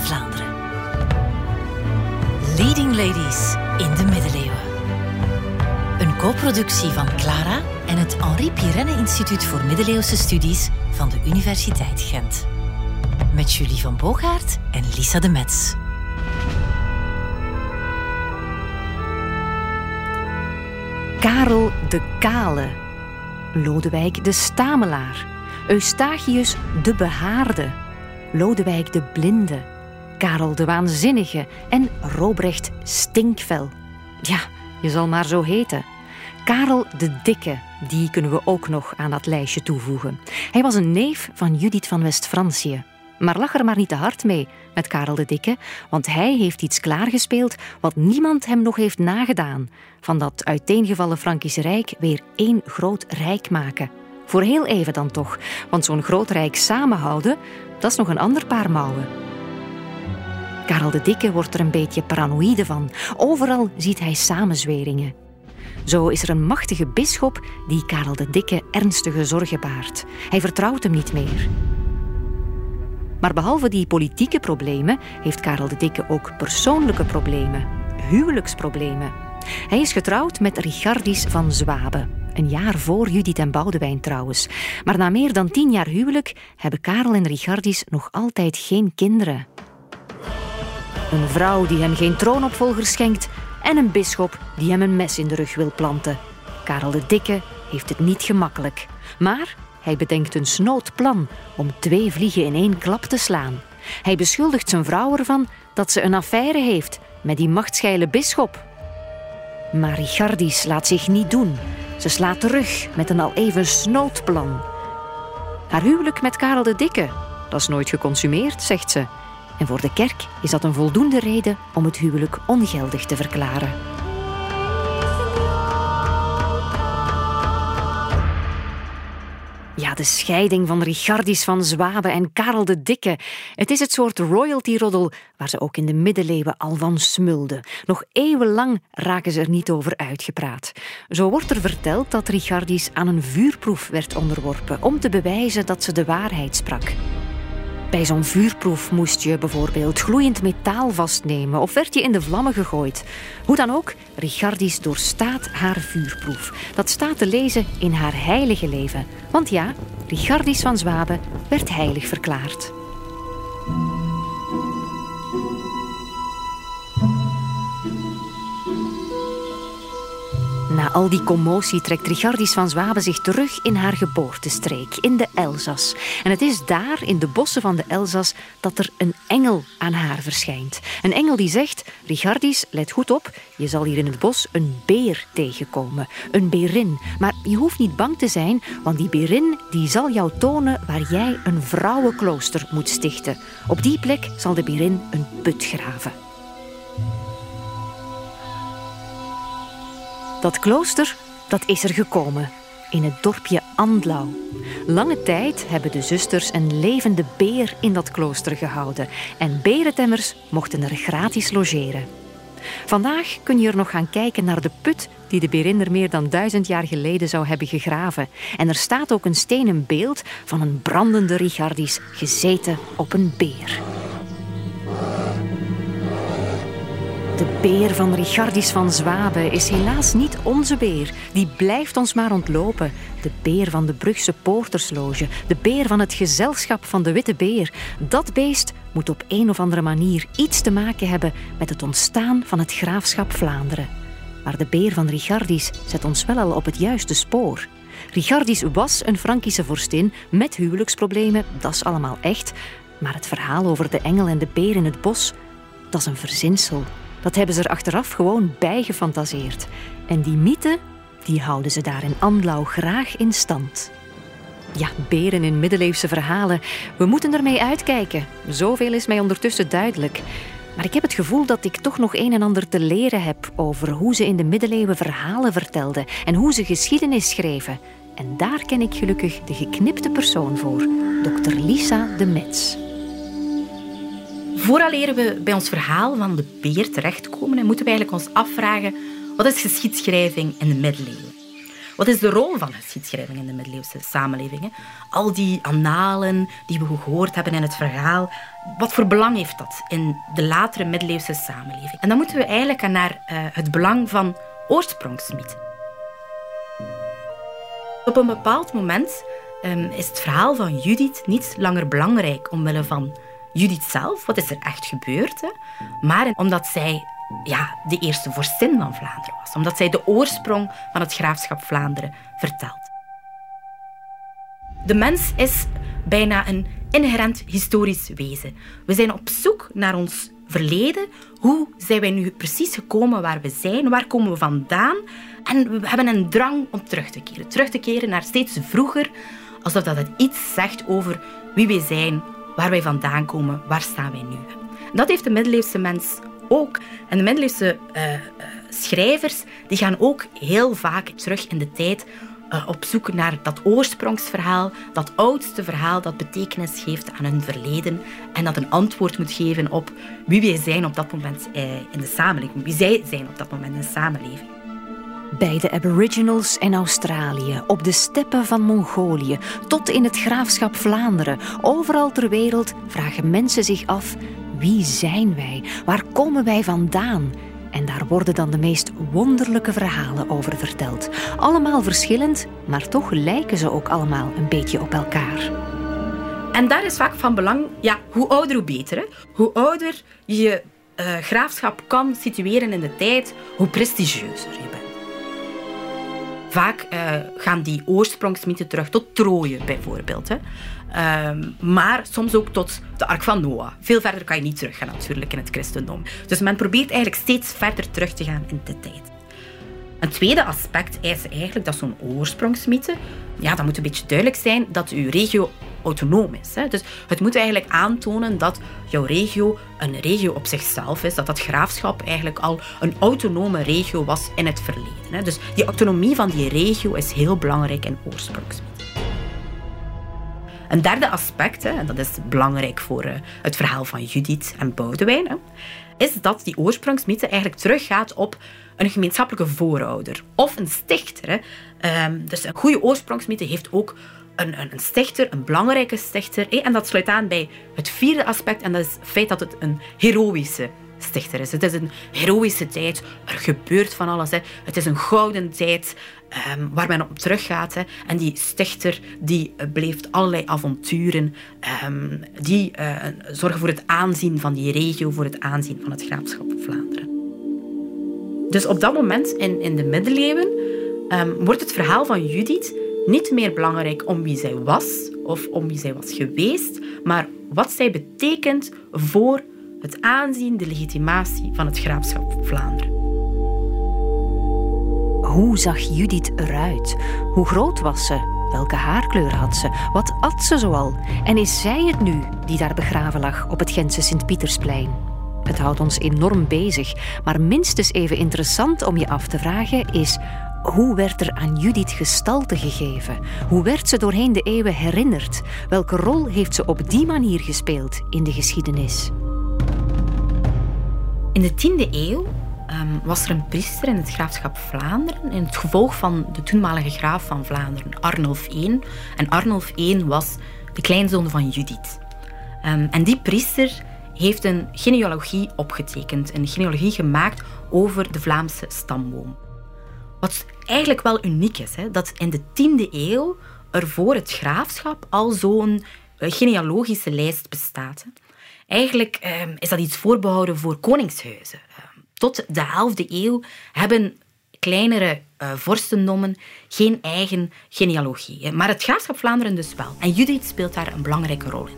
Vlaanderen. Leading Ladies in de middeleeuwen. Een co-productie van Clara en het Henri Pirenne Instituut voor Middeleeuwse Studies van de Universiteit Gent. Met Julie van Boogaard en Lisa de Metz. Karel de Kale, Lodewijk de Stamelaar, Eustachius de Behaarde, Lodewijk de Blinde, Karel de Waanzinnige en Robrecht Stinkvel. Ja, je zal maar zo heten. Karel de Dikke, die kunnen we ook nog aan dat lijstje toevoegen. Hij was een neef van Judith van West-Francië. Maar lach er maar niet te hard mee met Karel de Dikke, want hij heeft iets klaargespeeld wat niemand hem nog heeft nagedaan. Van dat uiteengevallen Frankische Rijk weer één groot rijk maken. Voor heel even dan toch, want zo'n groot rijk samenhouden, dat is nog een ander paar mouwen. Karel de Dikke wordt er een beetje paranoïde van. Overal ziet hij samenzweringen. Zo is er een machtige bisschop die Karel de Dikke ernstige zorgen baart. Hij vertrouwt hem niet meer. Maar behalve die politieke problemen heeft Karel de Dikke ook persoonlijke problemen, huwelijksproblemen. Hij is getrouwd met Richardis van Zwabe, een jaar voor Judith en Boudewijn trouwens. Maar na meer dan tien jaar huwelijk hebben Karel en Richardis nog altijd geen kinderen. Een vrouw die hem geen troonopvolger schenkt en een bisschop die hem een mes in de rug wil planten. Karel de Dikke heeft het niet gemakkelijk. Maar hij bedenkt een snood plan om twee vliegen in één klap te slaan. Hij beschuldigt zijn vrouw ervan dat ze een affaire heeft met die machtsgeile bisschop. Maar Richardis laat zich niet doen. Ze slaat terug met een al even snood plan. Haar huwelijk met Karel de Dikke, dat is nooit geconsumeerd, zegt ze. En voor de kerk is dat een voldoende reden om het huwelijk ongeldig te verklaren. Ja, de scheiding van Richardis van Zwabe en Karel de Dikke. Het is het soort royalty-roddel waar ze ook in de middeleeuwen al van smulden. Nog eeuwenlang raken ze er niet over uitgepraat. Zo wordt er verteld dat Richardis aan een vuurproef werd onderworpen om te bewijzen dat ze de waarheid sprak. Bij zo'n vuurproef moest je bijvoorbeeld gloeiend metaal vastnemen of werd je in de vlammen gegooid. Hoe dan ook, Richardis doorstaat haar vuurproef. Dat staat te lezen in haar heilige leven. Want ja, Richardis van Zwabe werd heilig verklaard. Na al die commotie trekt Richardis van Zwabe zich terug in haar geboortestreek, in de Elzas. En het is daar, in de bossen van de Elzas, dat er een engel aan haar verschijnt. Een engel die zegt, Richardis, let goed op, je zal hier in het bos een beer tegenkomen. Een berin. Maar je hoeft niet bang te zijn, want die berin die zal jou tonen waar jij een vrouwenklooster moet stichten. Op die plek zal de berin een put graven. Dat klooster, dat is er gekomen. In het dorpje Andlau. Lange tijd hebben de zusters een levende beer in dat klooster gehouden. En berentemmers mochten er gratis logeren. Vandaag kun je er nog gaan kijken naar de put die de berinder meer dan duizend jaar geleden zou hebben gegraven. En er staat ook een stenen beeld van een brandende Richardis gezeten op een beer. De beer van Richardis van Zwabe is helaas niet onze beer. Die blijft ons maar ontlopen. De beer van de Brugse Poortersloge. De beer van het gezelschap van de Witte Beer. Dat beest moet op een of andere manier iets te maken hebben met het ontstaan van het graafschap Vlaanderen. Maar de beer van Richardis zet ons wel al op het juiste spoor. Richardis was een Frankische vorstin met huwelijksproblemen, dat is allemaal echt. Maar het verhaal over de engel en de beer in het bos, dat is een verzinsel. Dat hebben ze er achteraf gewoon bijgefantaseerd. En die mythe, die houden ze daar in Andlau graag in stand. Ja, beren in middeleeuwse verhalen. We moeten ermee uitkijken. Zoveel is mij ondertussen duidelijk. Maar ik heb het gevoel dat ik toch nog een en ander te leren heb over hoe ze in de middeleeuwen verhalen vertelden en hoe ze geschiedenis schreven. En daar ken ik gelukkig de geknipte persoon voor, dokter Lisa de Metz. Vooraleer we bij ons verhaal van de beer terechtkomen, moeten we eigenlijk ons afvragen wat is geschiedschrijving in de middeleeuwen? Wat is de rol van geschiedschrijving in de middeleeuwse samenlevingen? Al die annalen die we gehoord hebben in het verhaal, wat voor belang heeft dat in de latere middeleeuwse samenleving? En dan moeten we eigenlijk naar uh, het belang van oorsprongsmythen. Op een bepaald moment um, is het verhaal van Judith niet langer belangrijk omwille van Judith zelf, wat is er echt gebeurd, hè? maar omdat zij ja, de eerste vorstin van Vlaanderen was, omdat zij de oorsprong van het graafschap Vlaanderen vertelt. De mens is bijna een inherent historisch wezen. We zijn op zoek naar ons verleden. Hoe zijn wij nu precies gekomen waar we zijn? Waar komen we vandaan? En we hebben een drang om terug te keren. Terug te keren naar steeds vroeger, alsof dat het iets zegt over wie wij zijn, waar wij vandaan komen, waar staan wij nu. Dat heeft de middeleeuwse mens ook. En de middeleeuwse uh, schrijvers die gaan ook heel vaak terug in de tijd uh, op zoek naar dat oorsprongsverhaal, dat oudste verhaal dat betekenis geeft aan hun verleden en dat een antwoord moet geven op wie wij zijn op dat moment in de samenleving, wie zij zijn op dat moment in de samenleving. Bij de Aboriginals in Australië, op de steppen van Mongolië, tot in het graafschap Vlaanderen, overal ter wereld vragen mensen zich af: wie zijn wij? Waar komen wij vandaan? En daar worden dan de meest wonderlijke verhalen over verteld. Allemaal verschillend, maar toch lijken ze ook allemaal een beetje op elkaar. En daar is vaak van belang, ja, hoe ouder hoe beter. Hoe ouder je uh, graafschap kan situeren in de tijd, hoe prestigieuzer je bent. Vaak uh, gaan die oorsprongsmythen terug tot Troje bijvoorbeeld. Hè. Um, maar soms ook tot de Ark van Noah. Veel verder kan je niet teruggaan natuurlijk in het christendom. Dus men probeert eigenlijk steeds verder terug te gaan in de tijd. Een tweede aspect is eigenlijk dat zo'n oorsprongsmythe, ja, dat moet een beetje duidelijk zijn dat uw regio autonoom is. Dus het moet eigenlijk aantonen dat jouw regio een regio op zichzelf is, dat dat graafschap eigenlijk al een autonome regio was in het verleden. Hè. Dus die autonomie van die regio is heel belangrijk in oorsprongsmythe. Een derde aspect, en dat is belangrijk voor uh, het verhaal van Judith en Boudewijn, is dat die oorsprongsmythe eigenlijk teruggaat op een gemeenschappelijke voorouder of een stichter. Um, dus een goede oorsprongsmythe heeft ook een, een, stichter, een belangrijke stichter. En dat sluit aan bij het vierde aspect, en dat is het feit dat het een heroïsche stichter is. Het is een heroïsche tijd. Er gebeurt van alles. Het is een gouden tijd um, waar men op teruggaat. Hè. En die stichter die uh, beleeft allerlei avonturen. Um, die uh, zorgen voor het aanzien van die regio, voor het aanzien van het graafschap Vlaanderen. Dus op dat moment in, in de middeleeuwen um, wordt het verhaal van Judith niet meer belangrijk om wie zij was of om wie zij was geweest, maar wat zij betekent voor het aanzien, de legitimatie van het graafschap Vlaanderen. Hoe zag Judith eruit? Hoe groot was ze? Welke haarkleur had ze? Wat at ze zoal? En is zij het nu die daar begraven lag op het Gentse Sint-Pietersplein? Het houdt ons enorm bezig, maar minstens even interessant om je af te vragen is hoe werd er aan Judith gestalte gegeven? Hoe werd ze doorheen de eeuwen herinnerd? Welke rol heeft ze op die manier gespeeld in de geschiedenis? In de 10e eeuw um, was er een priester in het graafschap Vlaanderen, in het gevolg van de toenmalige graaf van Vlaanderen, Arnulf I. En Arnulf I was de kleinzoon van Judith. Um, en die priester heeft een genealogie opgetekend, een genealogie gemaakt over de Vlaamse stamboom. Wat eigenlijk wel uniek is, hè, dat in de 10e eeuw er voor het graafschap al zo'n eh, genealogische lijst bestaat. Eigenlijk ehm, is dat iets voorbehouden voor koningshuizen. Ehm, tot de 11e eeuw hebben kleinere uh, geen eigen genealogie. Maar het graafschap Vlaanderen dus wel. En Judith speelt daar een belangrijke rol in.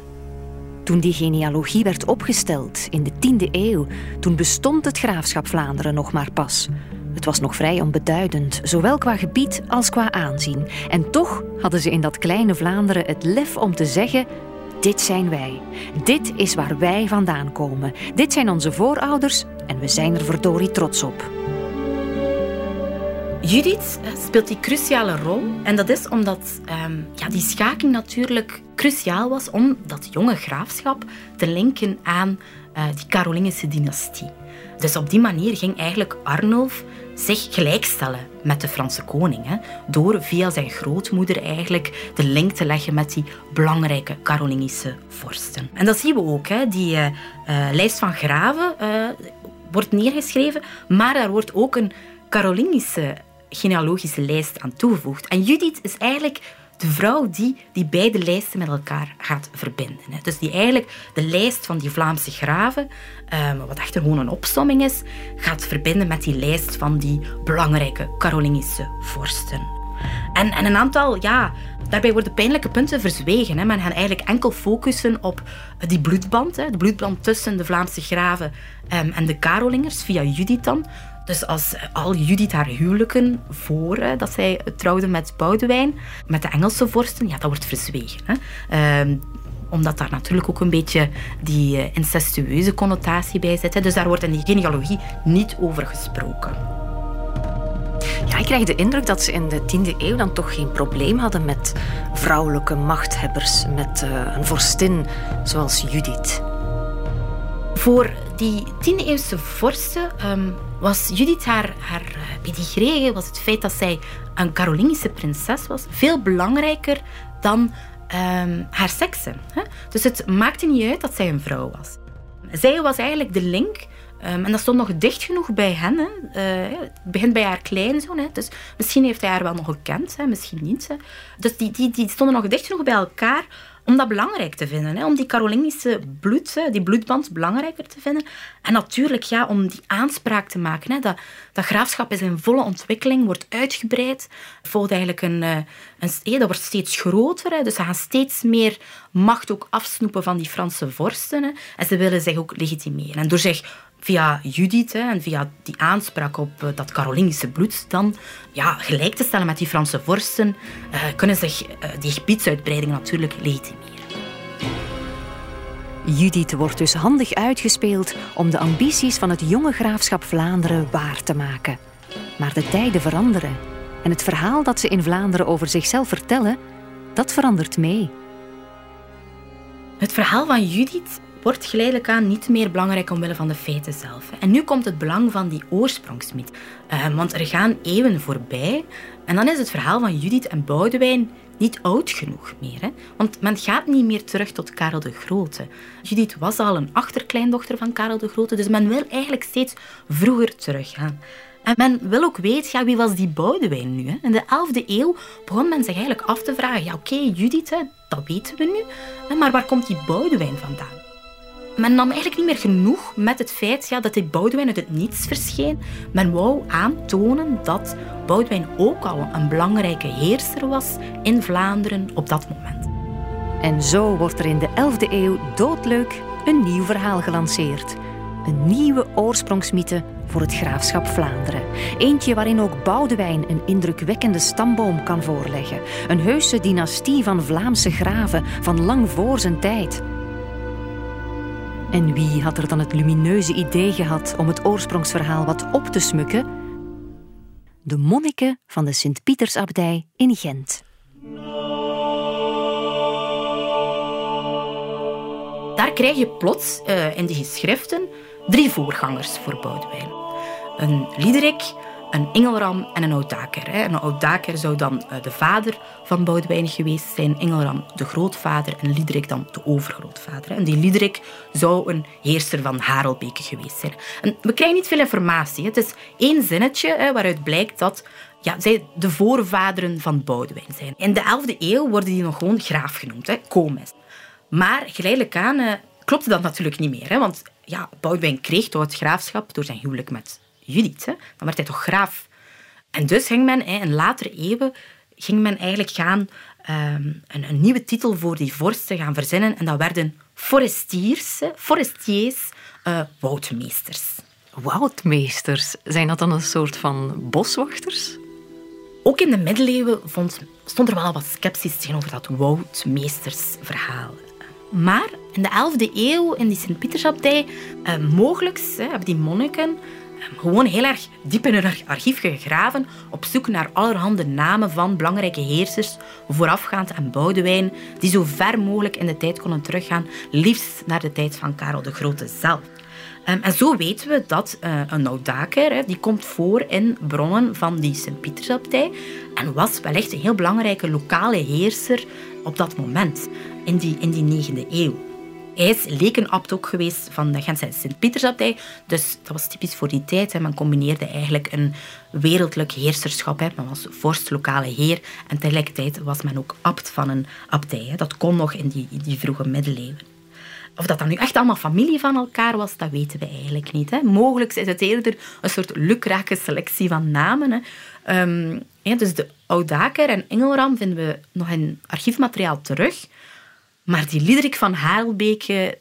Toen die genealogie werd opgesteld in de 10e eeuw, toen bestond het graafschap Vlaanderen nog maar pas. Het was nog vrij onbeduidend, zowel qua gebied als qua aanzien. En toch hadden ze in dat kleine Vlaanderen het lef om te zeggen: Dit zijn wij. Dit is waar wij vandaan komen. Dit zijn onze voorouders en we zijn er verdorie trots op. Judith eh, speelt die cruciale rol. En dat is omdat um, ja, die schaking natuurlijk cruciaal was om dat jonge graafschap te linken aan uh, die Carolingische dynastie. Dus op die manier ging eigenlijk Arnulf zich gelijkstellen met de Franse koning. Hè, door via zijn grootmoeder eigenlijk de link te leggen met die belangrijke Carolingische vorsten. En dat zien we ook. Hè, die uh, lijst van graven uh, wordt neergeschreven, maar daar wordt ook een Carolingische genealogische lijst aan toegevoegd. En Judith is eigenlijk de vrouw die die beide lijsten met elkaar gaat verbinden. Dus die eigenlijk de lijst van die Vlaamse graven, ehm, wat echter gewoon een opsomming is, gaat verbinden met die lijst van die belangrijke Carolingische vorsten. En, en een aantal, ja, daarbij worden pijnlijke punten verzwegen. Hè. Men gaat eigenlijk enkel focussen op die bloedband, hè, de bloedband tussen de Vlaamse graven ehm, en de Carolingers via Judith dan. Dus als al Judith haar huwelijken voor dat zij trouwde met Boudewijn, met de Engelse vorsten, ja, dat wordt verzwegen. Hè. Ehm, omdat daar natuurlijk ook een beetje die uh, incestueuze connotatie bij zit. Hè. Dus daar wordt in die genealogie niet over gesproken. Ja, ik krijg de indruk dat ze in de 10e eeuw dan toch geen probleem hadden met vrouwelijke machthebbers, met uh, een vorstin zoals Judith. Voor die 10e-eeuwse vorsten um, was Judith haar, haar eh, pedigree, was het feit dat zij een Carolingische prinses was, veel belangrijker dan um, haar seksen. Dus het maakte niet uit dat zij een vrouw was. Zij was eigenlijk de link Um, en dat stond nog dicht genoeg bij hen. Hè. Uh, het begint bij haar kleinzoon. Hè. Dus misschien heeft hij haar wel nog gekend, hè. misschien niet. Hè. Dus die, die, die stonden nog dicht genoeg bij elkaar om dat belangrijk te vinden. Hè? Om die Carolingische bloed, die bloedband belangrijker te vinden. En natuurlijk ja, om die aanspraak te maken. Hè? Dat, dat graafschap is in volle ontwikkeling, wordt uitgebreid. Volgt eigenlijk een, eh, een, dat wordt steeds groter. Hè? Dus ze gaan steeds meer macht ook afsnoepen van die Franse vorsten. Hè? En ze willen zich ook legitimeren. En door zich via Judith hè, en via die aanspraak op uh, dat Carolingische bloed dan ja, gelijk te stellen met die Franse vorsten, uh, kunnen zich uh, die gebiedsuitbreiding natuurlijk legitimeren. Judith wordt dus handig uitgespeeld om de ambities van het jonge graafschap Vlaanderen waar te maken. Maar de tijden veranderen en het verhaal dat ze in Vlaanderen over zichzelf vertellen, dat verandert mee. Het verhaal van Judith wordt geleidelijk aan niet meer belangrijk omwille van de feiten zelf. En nu komt het belang van die oorsprongsmythe. Uh, want er gaan eeuwen voorbij en dan is het verhaal van Judith en Boudewijn niet oud genoeg meer. Hè? Want men gaat niet meer terug tot Karel de Grote. Judith was al een achterkleindochter van Karel de Grote, dus men wil eigenlijk steeds vroeger teruggaan. En men wil ook weten, ja, wie was die Boudewijn nu? Hè? In de 11e eeuw begon men zich eigenlijk af te vragen, ja oké, Judith, dat weten we nu, maar waar komt die Boudewijn vandaan? Men nam eigenlijk niet meer genoeg met het feit ja, dat dit Boudewijn uit het niets verscheen. Men wou aantonen dat Boudewijn ook al een belangrijke heerser was in Vlaanderen op dat moment. En zo wordt er in de 11e eeuw doodleuk een nieuw verhaal gelanceerd. Een nieuwe oorsprongsmythe voor het graafschap Vlaanderen. Eentje waarin ook Boudewijn een indrukwekkende stamboom kan voorleggen. Een heuse dynastie van Vlaamse graven van lang voor zijn tijd. En wie had er dan het lumineuze idee gehad om het oorsprongsverhaal wat op te smukken? De monniken van de Sint-Pietersabdij in Gent. Daar krijg je plots uh, in de geschriften drie voorgangers voor Boudewijn. Een Liederik, een Engelram en een Ouddaker. Een Ouddaker zou dan eh, de vader van Boudewijn geweest zijn, Engelram de grootvader en Liederik dan de overgrootvader. En die Liederik zou een heerser van Harelbeke geweest zijn. En we krijgen niet veel informatie. Het is één zinnetje waaruit blijkt dat ja, zij de voorvaderen van Boudewijn zijn. In de 11e eeuw worden die nog gewoon graaf genoemd, hè, Comes. Maar geleidelijk aan uh, klopte dat natuurlijk niet meer. Want ja, Boudewijn kreeg toch het graafschap door zijn huwelijk met Judith. Hè. Dan werd hij toch graaf. En dus ging men in latere eeuwen ging men eigenlijk gaan ehm, een, een, nieuwe titel voor die vorsten gaan verzinnen. En dat werden forestiers, forestiers, uh, woudmeesters. Woudmeesters, zijn dat dan een soort van boswachters? Ook in de middeleeuwen vond, stond er wel wat sceptisch tegenover dat woudmeestersverhaal. Maar in de 11e eeuw, in die Sint-Pietersabdij, uh, mogelijk hebben die monniken gewoon heel erg diep in hun archief gegraven op zoek naar allerhande namen van belangrijke heersers, voorafgaand aan Boudewijn, die zo ver mogelijk in de tijd konden teruggaan, liefst naar de tijd van Karel de Grote zelf. Ehm, en zo weten we dat uh, een Oudaker, die komt voor in bronnen van die Sint-Pietersabdij en was wellicht een heel belangrijke lokale heerser op dat moment, in die, in die 9e eeuw. Hij is lekenabt ook geweest van de Gentse Sint-Pietersabdij. Dus dat was typisch voor die tijd. Hè. Men combineerde eigenlijk een wereldlijk heerserschap. Hè. Men was vorst, lokale heer. En tegelijkertijd was men ook abt van een abdij. Hè. Dat kon nog in die, die vroege middeleeuwen. Of dat dan nu echt allemaal familie van elkaar was, dat weten we eigenlijk niet. Hè. Mogelijk is het eerder een soort lukrake selectie van namen. Hè. Ja, dus de Oudaker en Engelram vinden we nog in archiefmateriaal terug. Maar die Liederik van Haalbeke,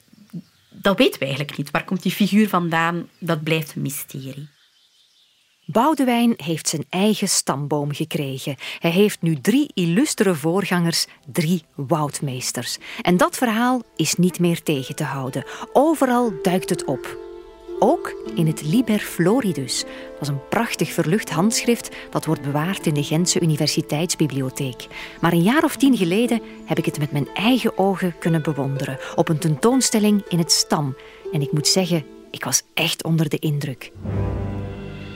dat weten we eigenlijk niet. Waar komt die figuur vandaan? Dat blijft een mysterie. Boudewijn heeft zijn eigen stamboom gekregen. Hij heeft nu drie illustere voorgangers, drie woudmeesters. En dat verhaal is niet meer tegen te houden. Overal duikt het op. Ook in het Liber Floridus. Dat is een prachtig verlucht handschrift dat wordt bewaard in de Gentse Universiteitsbibliotheek. Maar een jaar of tien geleden heb ik het met mijn eigen ogen kunnen bewonderen op een tentoonstelling in het Stam. En ik moet zeggen, ik was echt onder de indruk.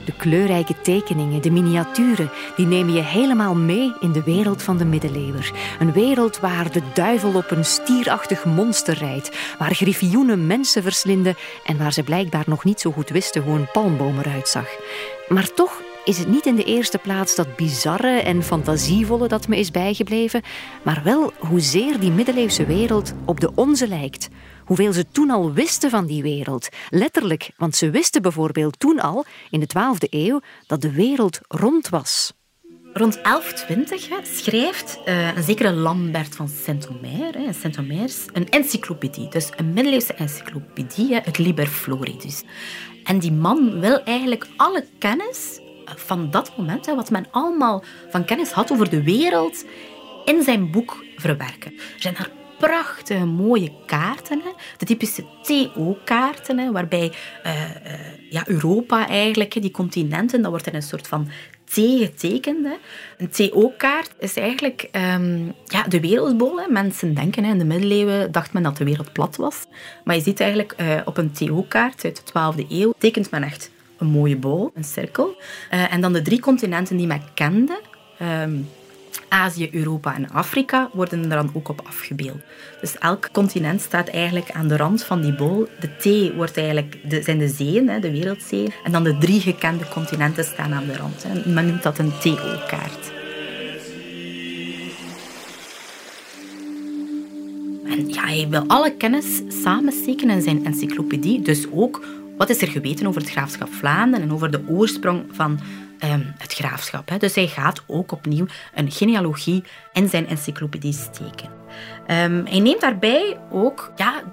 De kleurrijke tekeningen, de miniaturen, die nemen je helemaal mee in de wereld van de middeleeuwer. Een wereld waar de duivel op een stierachtig monster rijdt, waar griffioenen mensen verslinden en waar ze blijkbaar nog niet zo goed wisten hoe een palmboom eruit zag. Maar toch is het niet in de eerste plaats dat bizarre en fantasievolle dat me is bijgebleven, maar wel hoezeer die middeleeuwse wereld op de onze lijkt hoeveel ze toen al wisten van die wereld. Letterlijk, want ze wisten bijvoorbeeld toen al, in de 12e eeuw, dat de wereld rond was. Rond 1120 schrijft uh, een zekere Lambert van Saint-Omer, Saint-Omer een encyclopedie, dus een middeleeuwse encyclopedie, het Liber Floridus. En die man wil eigenlijk alle kennis van dat moment, wat men allemaal van kennis had over de wereld, in zijn boek verwerken. Er zijn prachtige mooie kaarten. Hè. De typische TO-kaarten, waarbij uh, uh, ja, Europa eigenlijk, die continenten, dat wordt in een soort van T getekend. Hè. Een TO-kaart is eigenlijk um, ja, de wereldbol. Hè. Mensen denken, hè, in de middeleeuwen dacht men dat de wereld plat was. Maar je ziet eigenlijk uh, op een TO-kaart uit de 12e eeuw, tekent men echt een mooie bol, een cirkel. en dan de drie continenten die men kende... Um, Azië, Europa en Afrika worden er dan ook op afgebeeld. Dus elk continent staat eigenlijk aan de rand van die bol. De T wordt eigenlijk de, zijn de zeeën, de wereldzeeën. En dan de drie gekende continenten staan aan de rand. Men noemt dat een TO-kaart. En ja, hij wil alle kennis samensteken in zijn encyclopedie. Dus ook wat is er geweten over het graafschap Vlaanderen en over de oorsprong van Ehm, het graafschap. Hè. Dus hij gaat ook opnieuw een genealogie in zijn encyclopedie steken. Um, hij neemt daarbij ook ja,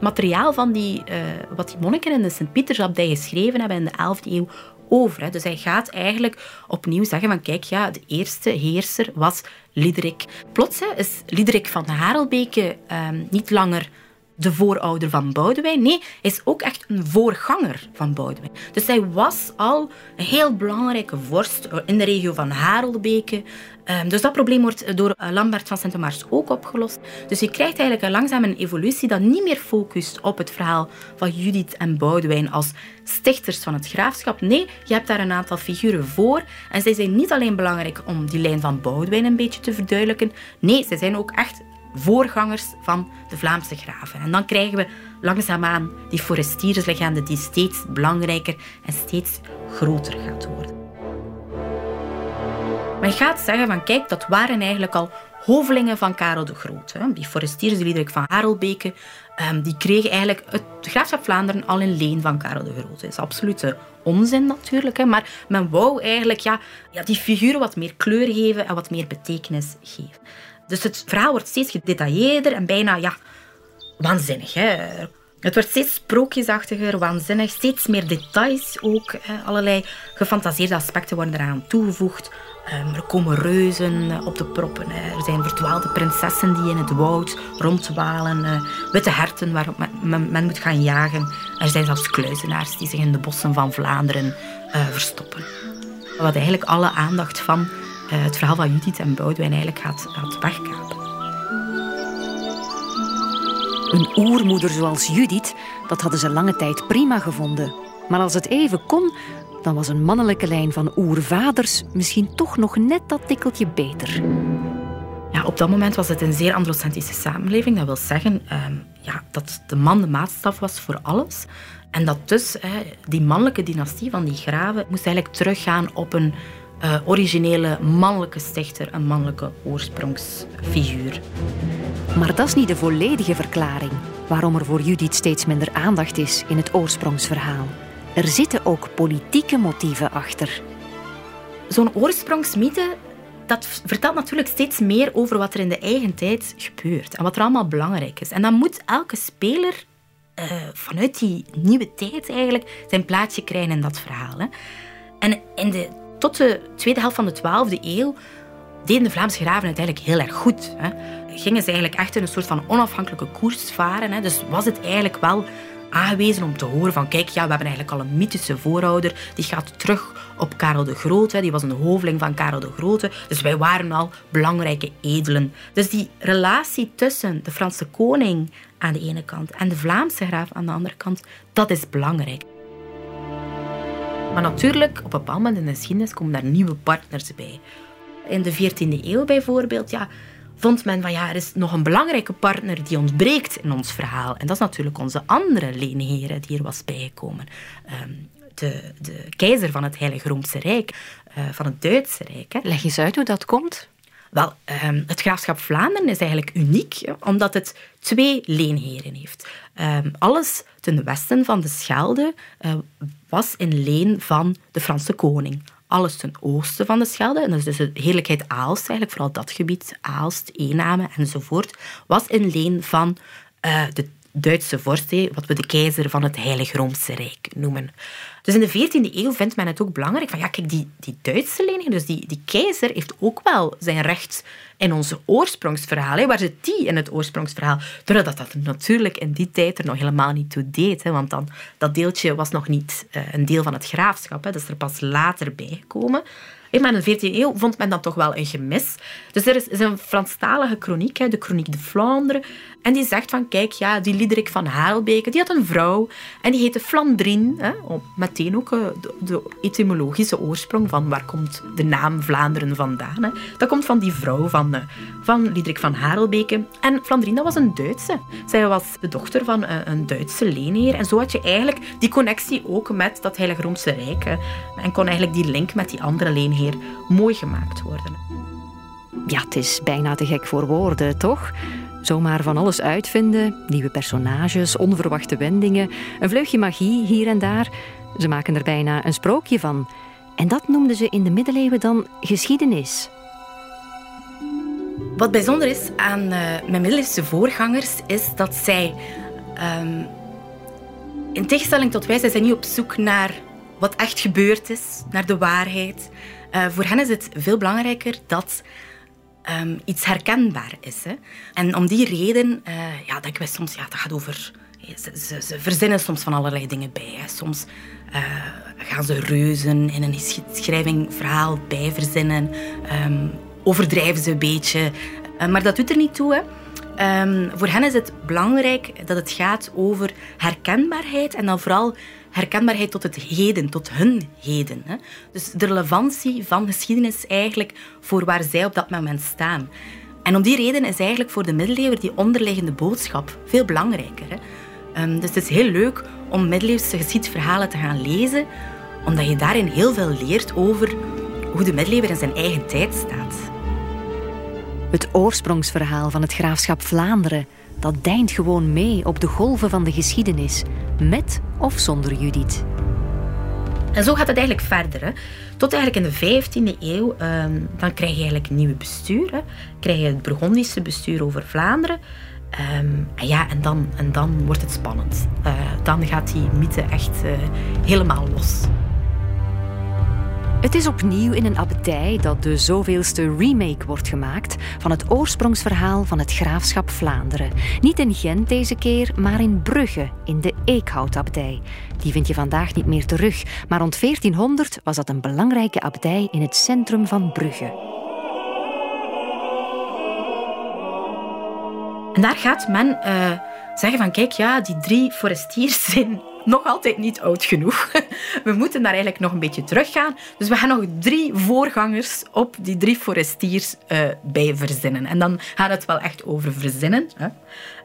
materiaal van die, uh, wat die monniken in de Sint-Pietersabdij geschreven hebben in de 11e eeuw over. Hè. Dus hij gaat eigenlijk opnieuw zeggen van kijk, ja, de eerste heerser was Liderik. Plots hè, is Liderik van Harelbeke um, niet langer de voorouder van Boudewijn. Nee, is ook echt een voorganger van Boudewijn. Dus hij was al een heel belangrijke vorst in de regio van Harelbeke. Ehm, dus dat probleem wordt door eh, Lambert van Sint-Mars ook opgelost. Dus je krijgt eigenlijk langzaam een evolutie dat niet meer focust op het verhaal van Judith en Boudewijn als stichters van het graafschap. Nee, je hebt daar een aantal figuren voor. En zij zijn niet alleen belangrijk om die lijn van Boudewijn een beetje te verduidelijken. Nee, zij zijn ook echt voorgangers van de Vlaamse graven. En dan krijgen we langzaamaan die forestierslegende die steeds belangrijker en steeds groter gaat worden. Men gaat zeggen van kijk, dat waren eigenlijk al hovelingen van Karel de Grote. Die forestiers, van Harelbeke, ehm, die kregen eigenlijk het graafschap Vlaanderen al in leen van Karel de Grote. Dat is absolute onzin natuurlijk, maar men wou eigenlijk ja, die figuren wat meer kleur geven en wat meer betekenis geven. Dus het verhaal wordt steeds gedetailleerder en bijna ja, waanzinnig. Hè? Het wordt steeds sprookjesachtiger, waanzinnig, steeds meer details ook. Hè? Allerlei gefantaseerde aspecten worden eraan toegevoegd. Um, er komen reuzen op de proppen. Hè. Er zijn verdwaalde prinsessen die in het woud rondwalen. Uh, witte herten waar men, moet gaan jagen. Er zijn zelfs kluizenaars die zich in de bossen van Vlaanderen uh, verstoppen. Wat eigenlijk alle aandacht van het verhaal van Judith en Boudewijn eigenlijk gaat, gaat wegkapen. Een oermoeder zoals Judith dat hadden ze lange tijd prima gevonden. Maar als het even kon, dan was een mannelijke lijn van oervaders misschien toch nog net dat tikkeltje beter. Ja, op dat moment was het een zeer androcentrische samenleving. Dat wil zeggen ehm, ja, dat de man de maatstaf was voor alles. En dat dus die mannelijke dynastie van die graven moest eigenlijk teruggaan op een uh, originele mannelijke stichter, een mannelijke oorsprongsfiguur. Maar dat is niet de volledige verklaring waarom er voor Judith steeds minder aandacht is in het oorsprongsverhaal. Er zitten ook politieke motieven achter. Zo'n oorsprongsmythe dat vertelt natuurlijk steeds meer over wat er in de eigen tijd gebeurt en wat er allemaal belangrijk is. En dan moet elke speler uh, vanuit die nieuwe tijd eigenlijk zijn plaatsje krijgen in dat verhaal. Hè. En in de, tot de tweede helft van de 12e eeuw deden de Vlaamse graven het eigenlijk heel erg goed. Hè. Gingen ze eigenlijk echt in een soort van onafhankelijke koers varen. Hè. Dus was het eigenlijk wel aangewezen om te horen van kijk, ja, we hebben eigenlijk al een mythische voorouder. Die gaat terug op Karel de Grote. Die was een hoveling van Karel de Grote. Dus wij waren al belangrijke edelen. Dus die relatie tussen de Franse koning aan de ene kant en de Vlaamse graaf aan de andere kant, dat is belangrijk. Maar natuurlijk, op een bepaald moment in de geschiedenis komen daar nieuwe partners bij. In de 14e eeuw bijvoorbeeld, ja, vond men van ja, er is nog een belangrijke partner die ontbreekt in ons verhaal. En dat is natuurlijk onze andere leenheren die er was bijgekomen. Ehm, de, de keizer van het Heilige Roomse Rijk, uh, van het Duitse Rijk. Hè. Leg eens uit hoe dat komt. Wel, ehm, het graafschap Vlaanderen is eigenlijk uniek, omdat het twee leenheren heeft. Ehm, alles ten westen van de Schelde uh, was in leen van de Franse koning alles ten oosten van de Schelde. En dat is dus de heerlijkheid Aalst, eigenlijk vooral dat gebied, Aalst, Ename enzovoort, was in leen van uh, de Duitse vorst, wat we de keizer van het Heilig Roomse Rijk noemen. Dus in de 14e eeuw vindt men het ook belangrijk van, ja, kijk, die, die Duitse lening, dus die, die keizer heeft ook wel zijn recht in onze oorsprongsverhaal. Waar zit die in het oorsprongsverhaal? Terwijl dat, dat natuurlijk in die tijd er nog helemaal niet toe deed. Hè, want dan, dat deeltje was nog niet uh, een deel van het graafschap. Hè. Dat is er pas later bijgekomen. Maar in de 14e eeuw vond men dat toch wel een gemis. Dus er is, een Franstalige kroniek, de Chronique de Vlaanderen. En die zegt van, kijk, ja, die Liederik van Haalbeke, die had een vrouw. En die heette Flandrine. meteen ook eh, de, etymologische oorsprong van waar komt de naam Vlaanderen vandaan. Hè. Dat komt van die vrouw van, uh, van Liederik van Harelbeke. En Flandrine, dat was een Duitse. Zij was de dochter van uh, een Duitse leenheer. En zo had je eigenlijk die connectie ook met dat Heilige Roomse Rijk. Hè. En kon eigenlijk die link met die andere leenheer mooi gemaakt worden. Ja, het is bijna te gek voor woorden, toch? Zomaar van alles uitvinden, nieuwe personages, onverwachte wendingen, een vleugje magie hier en daar. Ze maken er bijna een sprookje van. En dat noemden ze in de middeleeuwen dan geschiedenis. Wat bijzonder is aan uh, mijn middeleeuwse voorgangers is dat zij, um, in tegenstelling tot wij, zij zijn niet op zoek naar wat echt gebeurd is, naar de waarheid. Uh, voor hen is het veel belangrijker dat um, iets herkenbaar is. Hè. En om die reden uh, ja, denken wij soms, ja, dat gaat over... Ze, ze, ze verzinnen soms van allerlei dingen bij. Hè. Soms uh, gaan ze reuzen in een geschrijving verhaal bij verzinnen. Um, overdrijven ze een beetje. maar dat doet er niet toe. Hè. Um, voor hen is het belangrijk dat het gaat over herkenbaarheid en dan vooral herkenbaarheid tot het heden, tot hun heden. Hè. Dus de relevantie van geschiedenis eigenlijk voor waar zij op dat moment staan. En om die reden is eigenlijk voor de middeleeuwen die onderliggende boodschap veel belangrijker. Hè. Um, dus het is heel leuk om middeleeuwse geschiedverhalen te gaan lezen, omdat je daarin heel veel leert over hoe de middeleeuwen in zijn eigen tijd staat. Het oorsprongsverhaal van het graafschap Vlaanderen dat deint gewoon mee op de golven van de geschiedenis, met of zonder Judith. En zo gaat het eigenlijk verder. Hè. Tot eigenlijk in de 15e eeuw, ehm, dan krijg je eigenlijk nieuwe bestuur. Hè. Krijg je het Burgondische bestuur over Vlaanderen. Ehm, en ja, en dan, en dan wordt het spannend. Uh, dan gaat die mythe echt uh, helemaal los. Het is opnieuw in een abdij dat de zoveelste remake wordt gemaakt van het oorsprongsverhaal van het graafschap Vlaanderen. Niet in Gent deze keer, maar in Brugge, in de Eekhout-abdij. Die vind je vandaag niet meer terug, maar rond 1400 was dat een belangrijke abdij in het centrum van Brugge. En daar gaat men uh, zeggen van kijk, ja, die drie forestiers zijn nog altijd niet oud genoeg. We moeten daar eigenlijk nog een beetje teruggaan. Dus we gaan nog drie voorgangers op die drie forestiers uh, bij verzinnen. En dan gaat het wel echt over verzinnen. Hè.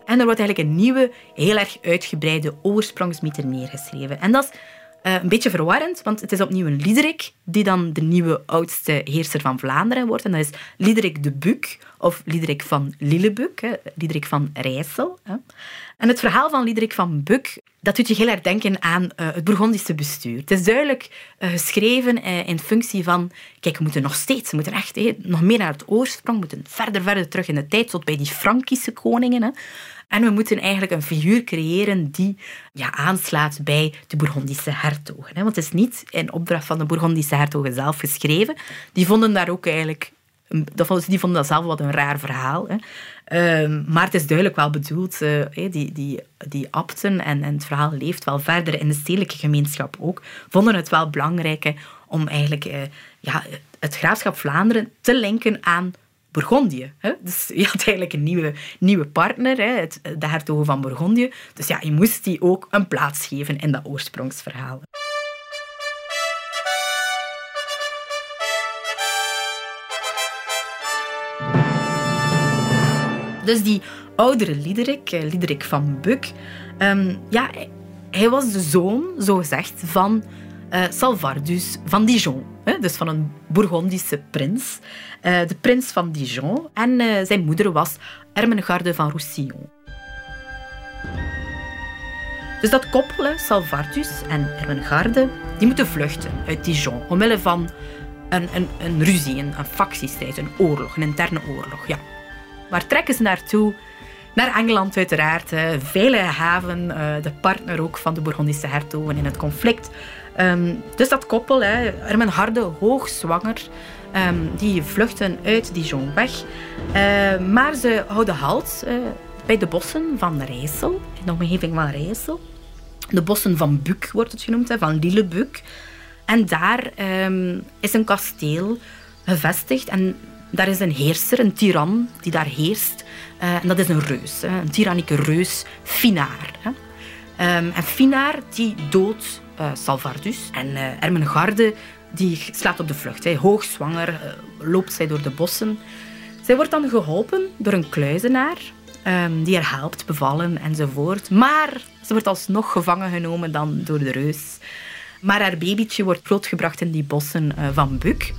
En er wordt eigenlijk een nieuwe, heel erg uitgebreide oorsprongsmythe neergeschreven. En dat is uh, een beetje verwarrend, want het is opnieuw een Liederik die dan de nieuwe oudste heerser van Vlaanderen wordt. En dat is Liederik de Buk, of Liederik van Lillebuk, hè, Liederik van Rijssel. Hè. En het verhaal van Liederik van Buk, dat doet je heel erg denken aan uh, het Bourgondische bestuur. Het is duidelijk uh, geschreven in functie van, kijk, we moeten nog steeds, we moeten echt nog meer naar het oorsprong, we moeten verder, verder terug in de tijd, tot bij die Frankische koningen. Hè. En we moeten eigenlijk een figuur creëren die ja, aanslaat bij de Bourgondische hertogen. Want het is niet in opdracht van de Bourgondische hertogen zelf geschreven. Die vonden daar ook eigenlijk... Die vonden dat zelf wat een raar verhaal. Hè. Um, maar het is duidelijk wel bedoeld, uh, die, die, die abten en, en het verhaal leeft wel verder in de stedelijke gemeenschap ook, vonden het wel belangrijk om eigenlijk uh, ja, het graafschap Vlaanderen te linken aan Bourgondië. Hè? Dus je had eigenlijk een nieuwe, nieuwe partner, hè? Het, de hertogen van Bourgondië. Dus ja, je moest die ook een plaats geven in dat oorsprongsverhaal. Dus die oudere Liederik, eh, Liederik van Buck, um, ja, hij was de zoon, zo gezegd, van uh, Salvardus van Dijon. Hè? Dus van een Bourgondische prins. Eh, de prins van Dijon. En uh, zijn moeder was Ermengarde van Roussillon. Dus dat koppel, Salvardus en Ermengarde, die moeten vluchten uit Dijon. Omwille van een, een, een ruzie, een, een factiestrijd, een oorlog, een interne oorlog. Ja. Waar trekken ze naartoe? Naar Engeland uiteraard. Veilige haven, de partner ook van de Bourgondische hertogen in het conflict. Um, dus dat koppel, hè, Ermengarde, hoogzwanger, um, die vluchten uit Dijon weg. Uh, maar ze houden halt uh, bij de bossen van Rijssel, in de omgeving van Rijssel. De bossen van Buc wordt het genoemd, hè, van Lillebuc. En daar is een kasteel gevestigd en daar is een heerser, een tiran, die daar heerst. Uh, en dat is een reus, hè, een tyrannieke reus, Finaar. Hè. En Finaar die doodt uh, Salvardus. En uh, Ermengarde die slaat op de vlucht. Hè. Hoogzwanger uh, loopt zij door de bossen. Zij wordt dan geholpen door een kluizenaar um, die haar helpt bevallen enzovoort. Maar ze wordt alsnog gevangen genomen dan door de reus. Maar haar babytje wordt grootgebracht in die bossen van Buk.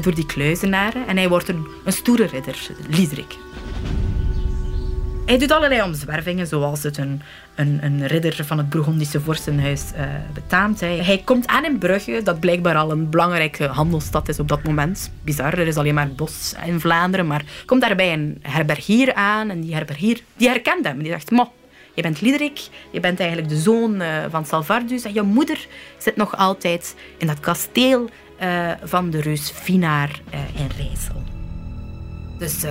door die kluizenaren. En hij wordt een, een stoere ridder, Liedrik. Hij doet allerlei omzwervingen, zoals het een, een, een ridder van het Bourgondische vorstenhuis uh, betaamt. Hij. hij komt aan in Brugge, dat blijkbaar al een belangrijke handelsstad is op dat moment. Bizar, er is alleen maar bos in Vlaanderen. Maar komt daarbij een herbergier aan en die herbergier die herkent hem. Die zegt, mo, je bent Liederik, je bent eigenlijk de zoon uh, van Salvardus en je moeder zit nog altijd in dat kasteel uh, van de reus Finaar in Rijssel. Dus uh,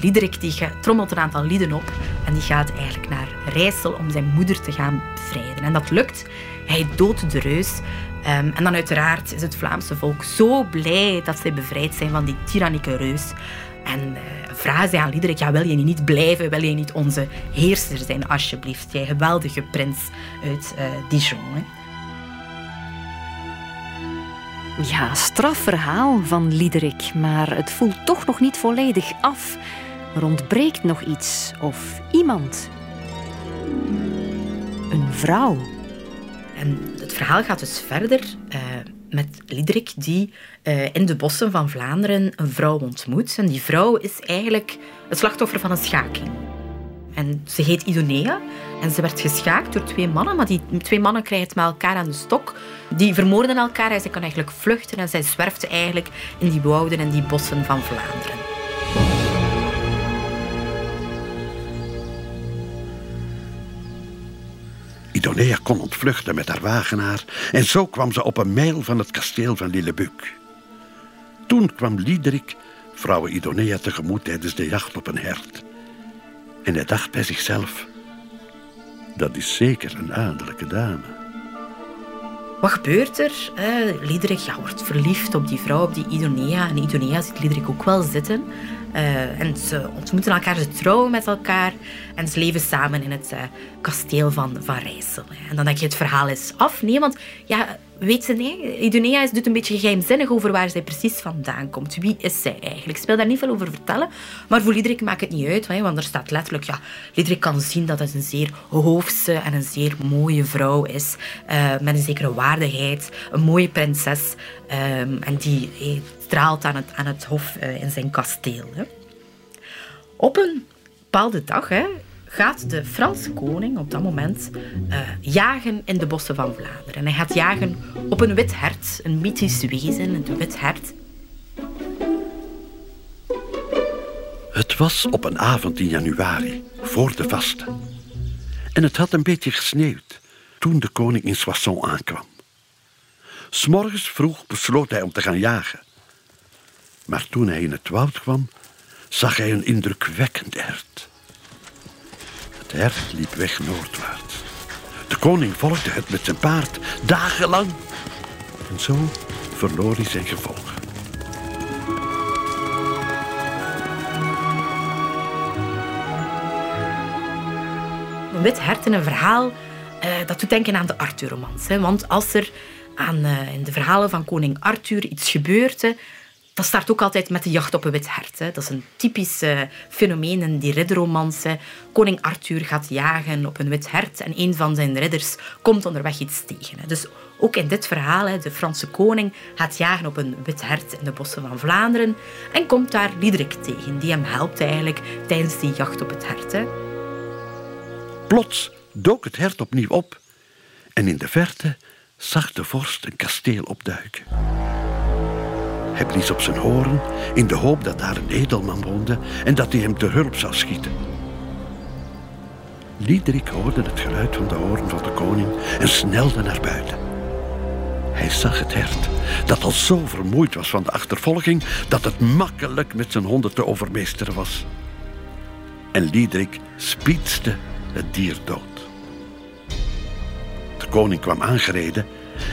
Liederik die trommelt een aantal lieden op en die gaat eigenlijk naar Rijssel om zijn moeder te gaan bevrijden. En dat lukt. Hij doodt de reus. Um, en dan uiteraard is het Vlaamse volk zo blij dat zij bevrijd zijn van die tyrannieke reus. En uh, vragen zij aan Liederik, ja, wil je niet blijven? Wil je niet onze heerser zijn, alsjeblieft? Jij geweldige prins uit uh, Dijon. Ja, strafverhaal van Liederik, maar het voelt toch nog niet volledig af. Er ontbreekt nog iets of iemand. Een vrouw. En het verhaal gaat dus verder uh, met Liederik die uh, in de bossen van Vlaanderen een vrouw ontmoet. En die vrouw is eigenlijk het slachtoffer van een schaking. En ze heet Idonea en ze werd geschaakt door twee mannen, maar die twee mannen krijgen het met elkaar aan de stok. Die vermoorden elkaar en ze kan eigenlijk vluchten en zij zwerft eigenlijk in die wouden en die bossen van Vlaanderen. Idonea kon ontvluchten met haar wagenaar en zo kwam ze op een mijl van het kasteel van Lillebuc. Toen kwam Liederik vrouwe Idonea tegemoet tijdens de jacht op een hert. En hij dacht bij zichzelf: dat is zeker een adellijke dame. Wat gebeurt er? Uh, Liederik ja, wordt verliefd op die vrouw, op die Idonea. En Idonea ziet Liederik ook wel zitten. Uh, en ze ontmoeten elkaar, ze trouwen met elkaar en ze leven samen in het uh, kasteel van, van Rijssel. En dan denk je, het verhaal is af. Nee, want ja, weet ze, nee, Idonea doet een beetje geheimzinnig over waar zij precies vandaan komt. Wie is zij eigenlijk? Ik wil daar niet veel over vertellen, maar voor Liederik maakt het niet uit, want er staat letterlijk, ja, Liederik kan zien dat het een zeer hoofdse en een zeer mooie vrouw is, uh, met een zekere waardigheid, een mooie prinses, um, en die straalt aan het, aan het hof uh, in zijn kasteel. Hè. Op een bepaalde dag hè, gaat de Franse koning op dat moment uh, jagen in de bossen van Vlaanderen. En hij gaat jagen op een wit hert, een mythisch wezen, een wit hert. Het was op een avond in januari, voor de vasten. En het had een beetje gesneeuwd toen de koning in Soissons aankwam. S'morgens vroeg besloot hij om te gaan jagen. Maar toen hij in het woud kwam, zag hij een indrukwekkend hert. Het hert liep weg noordwaarts. De koning volgde het met zijn paard, dagenlang. En zo verloor hij zijn gevolg. Een wit hert in een verhaal, uh, dat doet denken aan de Arthur-romans. Want als er aan, uh, in de verhalen van koning Arthur iets gebeurde, dat start ook altijd met de jacht op een wit hert. Hè. Dat is een typisch fenomeen in die ridderromans. Koning Arthur gaat jagen op een wit hert en een van zijn ridders komt onderweg iets tegen. Hè. Dus ook in dit verhaal, hè, de Franse koning gaat jagen op een wit hert in de bossen van Vlaanderen en komt daar Liederik tegen, die hem helpt eigenlijk tijdens die jacht op het hert. Hè. Plots dook het hert opnieuw op en in de verte zag de vorst een kasteel opduiken. Hij blies op zijn horen in de hoop dat daar een edelman woonde en dat hij hem te hulp zou schieten. Liederik hoorde het geluid van de hoorn van de koning en snelde naar buiten. Hij zag het hert, dat al zo vermoeid was van de achtervolging dat het makkelijk met zijn honden te overmeesteren was. En Liederik spietste het dier dood. De koning kwam aangereden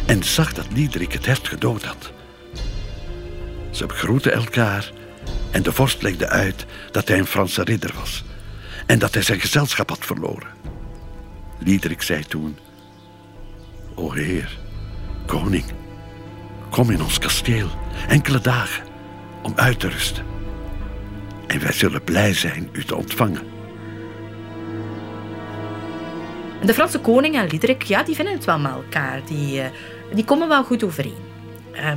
en zag dat Liederik het hert gedood had. Ze begroeten elkaar en de vorst legde uit dat hij een Franse ridder was en dat hij zijn gezelschap had verloren. Liederik zei toen: O Heer, koning, kom in ons kasteel enkele dagen om uit te rusten. En wij zullen blij zijn u te ontvangen. De Franse koning en Liederik, ja, die vinden het wel met elkaar. Die, uh, die komen wel goed overeen. Uh,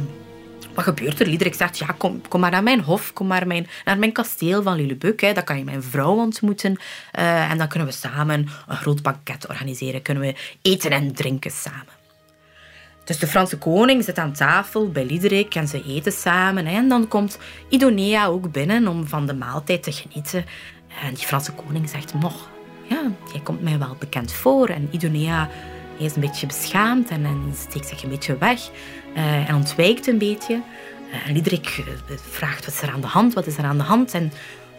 wat gebeurt er? Liederik zegt, ja, kom, kom maar naar mijn hof, kom maar mijn, naar mijn kasteel van Lillebuk. Hè. Dan kan je mijn vrouw ontmoeten. Uh, en dan kunnen we samen een groot banket organiseren. Kunnen we eten en drinken samen. Dus de Franse koning zit aan tafel bij Liederik en ze eten samen. En dan komt Idonea ook binnen om van de maaltijd te genieten. En die Franse koning zegt, nog, ja, jij komt mij wel bekend voor. En Idonea is een beetje beschaamd en, en steekt zich een beetje weg uh, en ontwijkt een beetje. Uh, en Liederik eh, vraagt wat is er aan de hand, wat is er aan de hand. En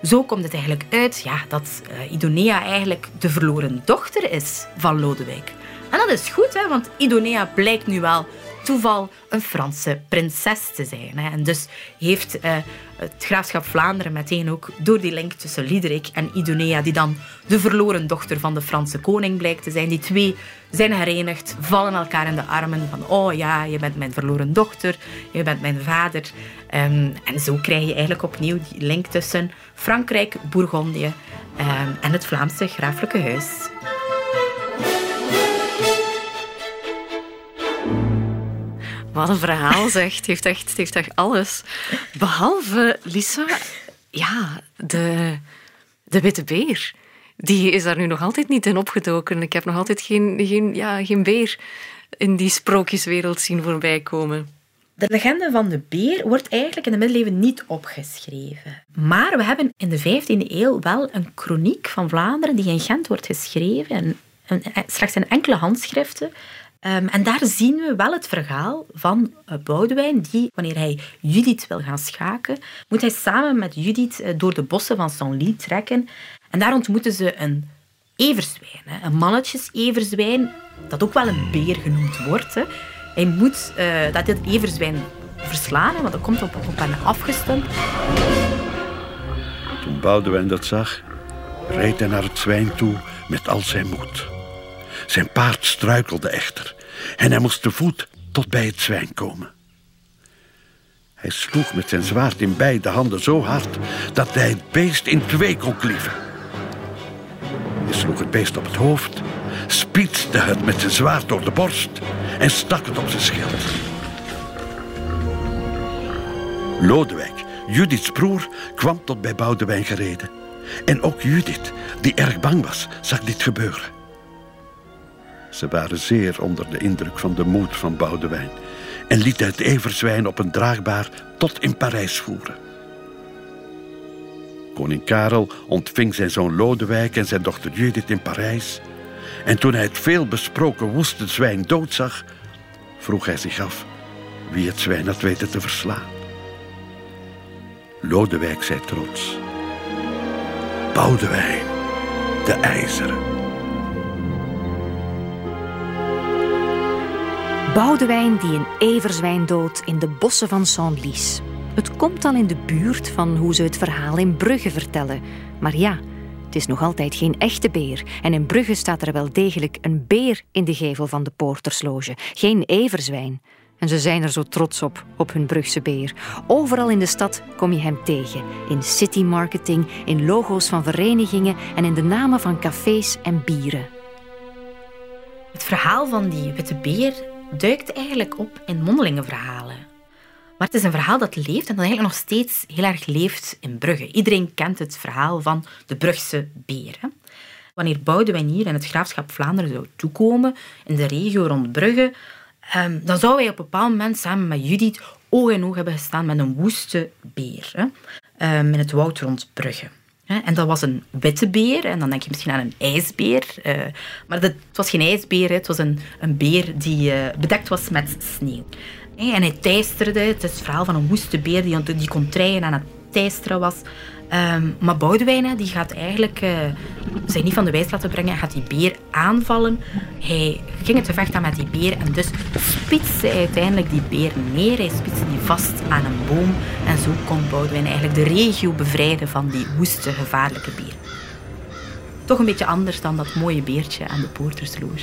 zo komt het eigenlijk uit ja, dat Idonea eigenlijk de verloren dochter is van Lodewijk. En dat is goed, hè, want Idonea blijkt nu wel toeval een Franse prinses te zijn. En dus heeft uh, het graafschap Vlaanderen meteen ook door die link tussen Liederik en Idonea, die dan de verloren dochter van de Franse koning blijkt te zijn, die twee zijn herenigd, vallen elkaar in de armen van oh ja, je bent mijn verloren dochter, je bent mijn vader. Um, en zo krijg je eigenlijk opnieuw die link tussen Frankrijk, Bourgondië um, en het Vlaamse graaflijke huis. Wat een verhaal zegt. Heeft echt, heeft echt alles. Behalve, Lisa, ja, de, de witte beer. Die is daar nu nog altijd niet in opgedoken. Ik heb nog altijd geen, geen, ja, geen beer in die sprookjeswereld zien voorbij komen. De legende van de beer wordt eigenlijk in de middeleeuwen niet opgeschreven. Maar we hebben in de 15e eeuw wel een chroniek van Vlaanderen die in Gent wordt geschreven. En, en, slechts in enkele handschriften Um, en daar zien we wel het verhaal van uh, Boudewijn, die, wanneer hij Judith wil gaan schaken, moet hij samen met Judith uh, door de bossen van Saint-Ly trekken. En daar ontmoeten ze een everzwijn, een mannetjes-everzwijn, dat ook wel een beer genoemd wordt. Hij moet uh, dat dit everzwijn verslaan, want dat komt op, op hen afgestemd. Toen Boudewijn dat zag, reed hij naar het zwijn toe met al zijn moed. Zijn paard struikelde echter en hij moest te voet tot bij het zwijn komen. Hij sloeg met zijn zwaard in beide handen zo hard dat hij het beest in twee kon klieven. Hij sloeg het beest op het hoofd, spietste het met zijn zwaard door de borst en stak het op zijn schild. Lodewijk, Judiths broer, kwam tot bij Boudewijn gereden. En ook Judith, die erg bang was, zag dit gebeuren. Ze waren zeer onder de indruk van de moed van Boudewijn en lieten het everzwijn op een draagbaar tot in Parijs voeren. Koning Karel ontving zijn zoon Lodewijk en zijn dochter Judith in Parijs. En toen hij het veel besproken woeste zwijn doodzag, vroeg hij zich af wie het zwijn had weten te verslaan. Lodewijk zei trots: Boudewijn, de ijzeren. Boudewijn die een everzwijn doodt in de bossen van Saint-Lys. Het komt dan in de buurt van hoe ze het verhaal in Brugge vertellen. Maar ja, het is nog altijd geen echte beer. En in Brugge staat er wel degelijk een beer in de gevel van de poortersloge. Geen everzwijn. En ze zijn er zo trots op, op hun Brugse beer. Overal in de stad kom je hem tegen. In citymarketing, in logo's van verenigingen en in de namen van cafés en bieren. Het verhaal van die witte beer duikt eigenlijk op in mondelingenverhalen. Maar het is een verhaal dat leeft en dat eigenlijk nog steeds heel erg leeft in Brugge. Iedereen kent het verhaal van de Brugse beer. Hè? Wanneer Boudewijn hier in het graafschap Vlaanderen zou toekomen, in de regio rond Brugge, ehm, dan zou hij op een bepaald moment samen met Judith oog in oog hebben gestaan met een woeste beer? Ehm, in het woud rond Brugge. En dat was een witte beer. En dan denk je misschien aan een ijsbeer. Uh, maar het was geen ijsbeer. Het was een, een beer die uh, bedekt was met sneeuw. En hij teisterde. Het is het verhaal van een woeste beer die, die kon treien aan het teisteren was. Um, maar Boudewijn die gaat eigenlijk uh, zich niet van de wijs laten brengen. Gaat die beer aanvallen. Hij ging het gevecht aan met die beer en dus spitste hij uiteindelijk die beer neer. Hij spitste die vast aan een boom. En zo kon Boudewijn eigenlijk de regio bevrijden van die woeste, gevaarlijke beer. Toch een beetje anders dan dat mooie beertje aan de poortersloer.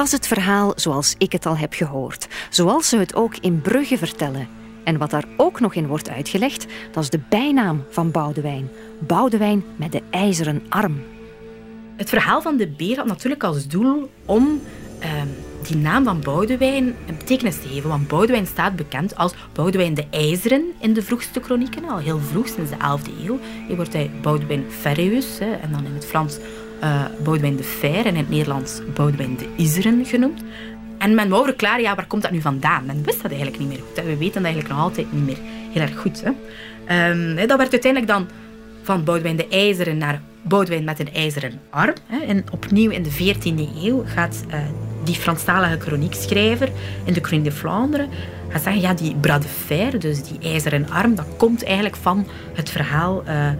Dat is het verhaal zoals ik het al heb gehoord. Zoals ze het ook in Brugge vertellen. En wat daar ook nog in wordt uitgelegd, dat is de bijnaam van Boudewijn. Boudewijn met de ijzeren arm. Het verhaal van de beer had natuurlijk als doel om ehm, die naam van Boudewijn een betekenis te geven. Want Boudewijn staat bekend als Boudewijn de IJzeren in de vroegste kronieken, al heel vroeg, sinds de 11e eeuw. Hier wordt hij Boudewijn Ferreus en dan in het Frans uh, Boudewijn de Fer en in het Nederlands Boudewijn de Iseren genoemd. En men wou verklaren, ja, waar komt dat nu vandaan? Men wist dat eigenlijk niet meer goed. We weten dat eigenlijk nog altijd niet meer heel erg goed. Hè. Um, dat werd uiteindelijk dan van Boudewijn de IJzeren naar Boudewijn met een ijzeren arm. Hè. En opnieuw in de 14e eeuw gaat uh, die Franstalige kroniekschrijver in de Chronique de Vlaanderen gaat zeggen, ja, die bras de fer, dus die ijzeren arm, dat komt eigenlijk van het verhaal uh,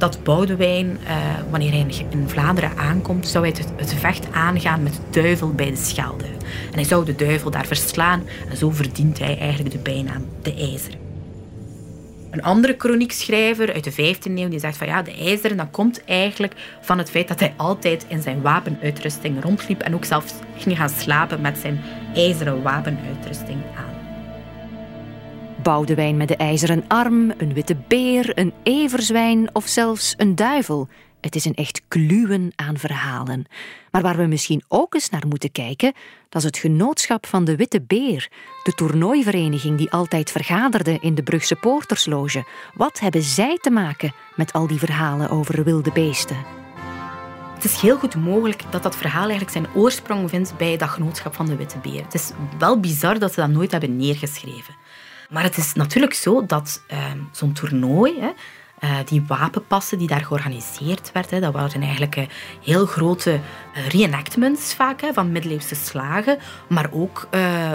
dat Boudewijn, uh, wanneer hij in Vlaanderen aankomt, zou hij het, het vecht aangaan met de duivel bij de Schelde. En hij zou de duivel daar verslaan en zo verdient hij eigenlijk de bijnaam de IJzeren. Een andere kroniekschrijver uit de 15e eeuw die zegt van ja, de ijzeren dat komt eigenlijk van het feit dat hij altijd in zijn wapenuitrusting rondliep en ook zelfs ging gaan slapen met zijn ijzeren wapenuitrusting aan. Boudewijn met de ijzeren arm, een witte beer, een everzwijn of zelfs een duivel. Het is een echt kluwen aan verhalen. Maar waar we misschien ook eens naar moeten kijken, dat is het genootschap van de Witte Beer, de toernooivereniging die altijd vergaderde in de Brugse Poortersloge. Wat hebben zij te maken met al die verhalen over wilde beesten? Het is heel goed mogelijk dat dat verhaal eigenlijk zijn oorsprong vindt bij dat genootschap van de Witte Beer. Het is wel bizar dat ze dat nooit hebben neergeschreven. Maar het is natuurlijk zo dat uh, zo'n toernooi, hè, uh, die wapenpassen die daar georganiseerd werden, dat waren eigenlijk uh, heel grote uh, reenactments vaak hè, van middeleeuwse slagen, maar ook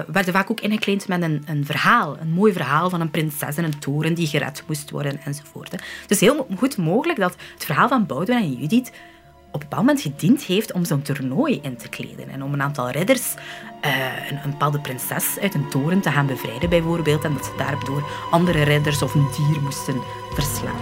werden vaak ook ingekleed met een, een, verhaal, een mooi verhaal van een prinses in een toren die gered moest worden enzovoort. Hè. Dus heel goed mogelijk dat het verhaal van Boudewijn en Judith op een bepaald moment gediend heeft om zo'n toernooi in te kleden. En om een aantal ridders uh, een, een, bepaalde prinses uit een toren te gaan bevrijden, bijvoorbeeld. En dat ze daardoor andere ridders of een dier moesten verslaan.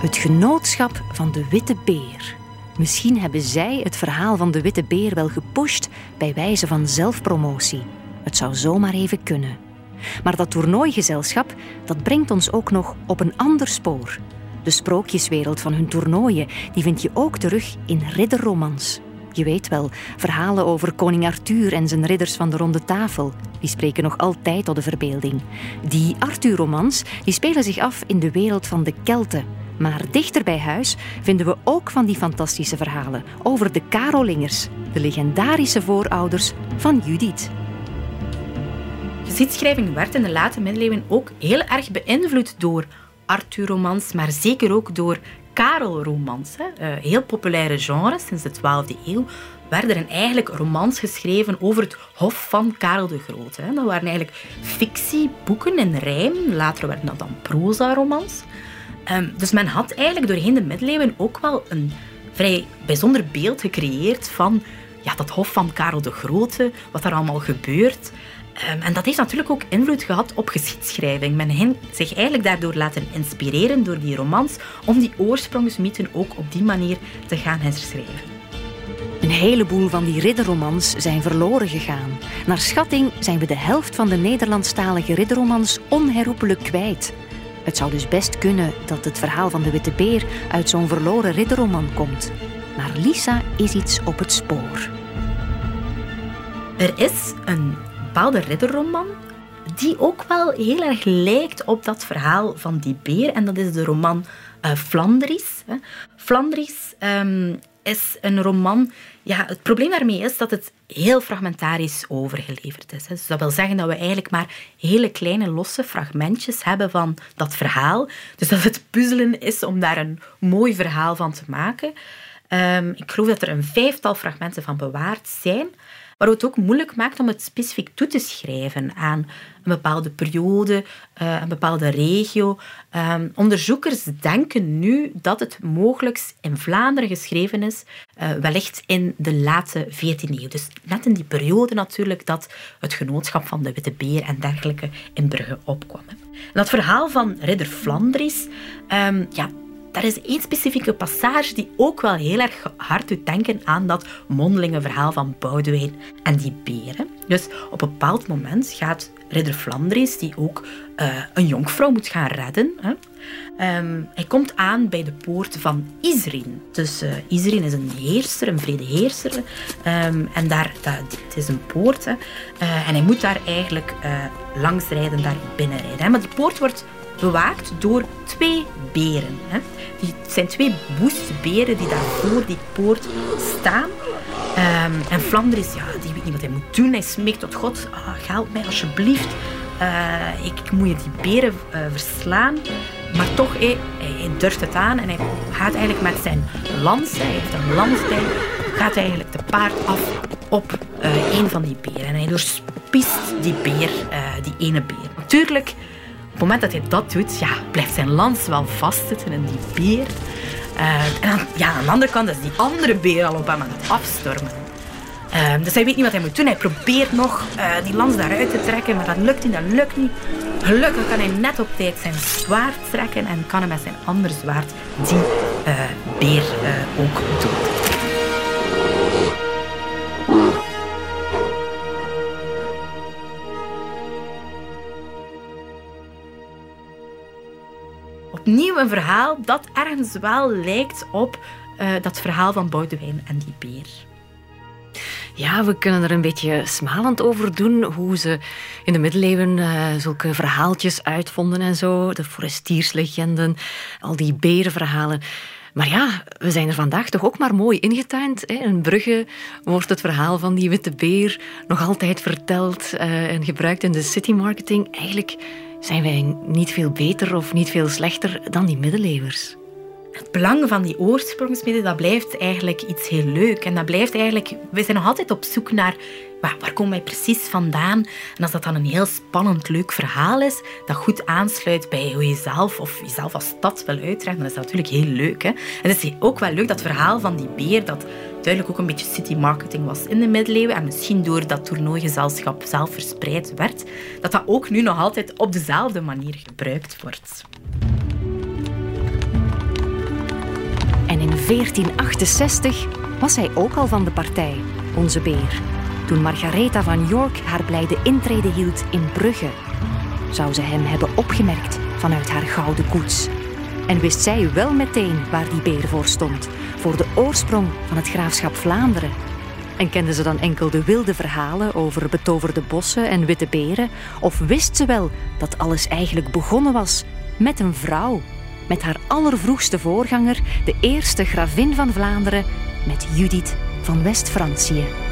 Het genootschap van de Witte Beer. Misschien hebben zij het verhaal van de Witte Beer wel gepusht bij wijze van zelfpromotie. Het zou zomaar even kunnen. Maar dat toernooigezelschap dat brengt ons ook nog op een ander spoor. De sprookjeswereld van hun toernooien die vind je ook terug in ridderromans. Je weet wel, verhalen over koning Arthur en zijn ridders van de ronde tafel. Die spreken nog altijd tot de verbeelding. Die Arthur-romans die spelen zich af in de wereld van de Kelten. Maar dichter bij huis vinden we ook van die fantastische verhalen over de Karolingers, de legendarische voorouders van Judith. Geschiedschrijving werd in de late middeleeuwen ook heel erg beïnvloed door Arthur-romans, maar zeker ook door Karel-romans. Uh, heel populaire genre sinds de 12e eeuw werden er eigenlijk romans geschreven over het hof van Karel de Grote. Dat waren eigenlijk fictieboeken in rijm. Later werden dat dan proza-romans. Ehm, dus men had eigenlijk doorheen de middeleeuwen ook wel een vrij bijzonder beeld gecreëerd van ja, dat hof van Karel de Grote, wat daar allemaal gebeurt. Ehm, en dat heeft natuurlijk ook invloed gehad op geschiedschrijving. Men heeft zich eigenlijk daardoor laten inspireren door die romans om die oorsprongsmythen ook op die manier te gaan herschrijven. Een heleboel van die ridderromans zijn verloren gegaan. Naar schatting zijn we de helft van de Nederlandstalige ridderromans onherroepelijk kwijt. Het zou dus best kunnen dat het verhaal van de Witte Beer uit zo'n verloren ridderroman komt. Maar Lisa is iets op het spoor. Er is een bepaalde ridderroman die ook wel heel erg lijkt op dat verhaal van die beer. En dat is de roman uh, Flandries. Flandries um, is een roman... Ja, het probleem daarmee is dat het heel fragmentarisch overgeleverd is. Dus dat wil zeggen dat we eigenlijk maar hele kleine losse fragmentjes hebben van dat verhaal. Dus dat het puzzelen is om daar een mooi verhaal van te maken. Um, ik geloof dat er een vijftal fragmenten van bewaard zijn. Maar het ook moeilijk maakt om het specifiek toe te schrijven aan een bepaalde periode, uh, een bepaalde regio. Um, onderzoekers denken nu dat het mogelijk in Vlaanderen geschreven is, uh, wellicht in de late 14e eeuw. Dus net in die periode natuurlijk dat het genootschap van de Witte Beer en dergelijke in Brugge opkwam. En dat verhaal van ridder Flandries, um, ja, daar is één specifieke passage die ook wel heel erg hard doet denken aan dat mondelinge verhaal van Boudewijn en die beren. Dus op een bepaald moment gaat ridder Flandries, die ook uh, een jonkvrouw moet gaan redden, hè, um, hij komt aan bij de poort van Isrin. Dus uh, Isrin is een heerser, een vredeheerser. Um, en daar, het is een poort. Hè, uh, en hij moet daar eigenlijk langs rijden, daar binnenrijden. Hè. Maar die poort wordt bewaakt door twee beren. Hè. Die, het zijn twee woeste beren die daar voor die poort staan. Um, en Flanders, ja, die weet niet wat hij moet doen. Hij smeekt tot God, oh, help mij alsjeblieft. Uh, ik, moet je die beren uh, verslaan. Maar toch, hij, durft het aan en hij gaat eigenlijk met zijn lans, hij heeft een lans bij, gaat eigenlijk de paard af op uh, een van die beren. En hij doorspiest die beer, die ene beer. Natuurlijk het moment dat hij dat doet, ja, blijft zijn lans wel vastzitten in die beer. Uh, en aan, ja, de andere kant is die andere beer al op hem aan het afstormen. Uh, dus hij weet niet wat hij moet doen. Hij probeert nog uh, die lans daaruit te trekken, maar dat lukt niet, dat lukt niet. Gelukkig kan hij net op tijd zijn zwaard trekken en kan hij met zijn ander zwaard die beer ook doden. Opnieuw een verhaal dat ergens wel lijkt op uh, dat verhaal van Boudewijn en die beer. Ja, we kunnen er een beetje smalend over doen hoe ze in de middeleeuwen uh, zulke verhaaltjes uitvonden en zo. De forestierslegenden, al die berenverhalen. Maar ja, we zijn er vandaag toch ook maar mooi ingetuind. Hè? In Brugge wordt het verhaal van die witte beer nog altijd verteld uh, en gebruikt in de city marketing. Eigenlijk zijn wij niet veel beter of niet veel slechter dan die middeleeuwers. Het belang van die oorsprongsmythe, dat blijft eigenlijk iets heel leuk. En dat blijft eigenlijk... We zijn nog altijd op zoek naar... Waar, waar komen wij precies vandaan? En als dat dan een heel spannend, leuk verhaal is, dat goed aansluit bij hoe je zelf of jezelf als stad wil uitdragen, dan is dat natuurlijk heel leuk. Hè? En het is ook wel leuk, dat verhaal van die beer, dat duidelijk ook een beetje city marketing was in de middeleeuwen en misschien door dat toernooigezelschap zelf verspreid werd, dat dat ook nu nog altijd op dezelfde manier gebruikt wordt. En in 1468 was hij ook al van de partij, onze beer. Toen Margaretha van York haar blijde intrede hield in Brugge, zou ze hem hebben opgemerkt vanuit haar gouden koets. En wist zij wel meteen waar die beer voor stond, voor de oorsprong van het graafschap Vlaanderen. En kende ze dan enkel de wilde verhalen over betoverde bossen en witte beren? Of wist ze wel dat alles eigenlijk begonnen was met een vrouw met haar allervroegste voorganger, de eerste gravin van Vlaanderen, met Judith van West-Francië.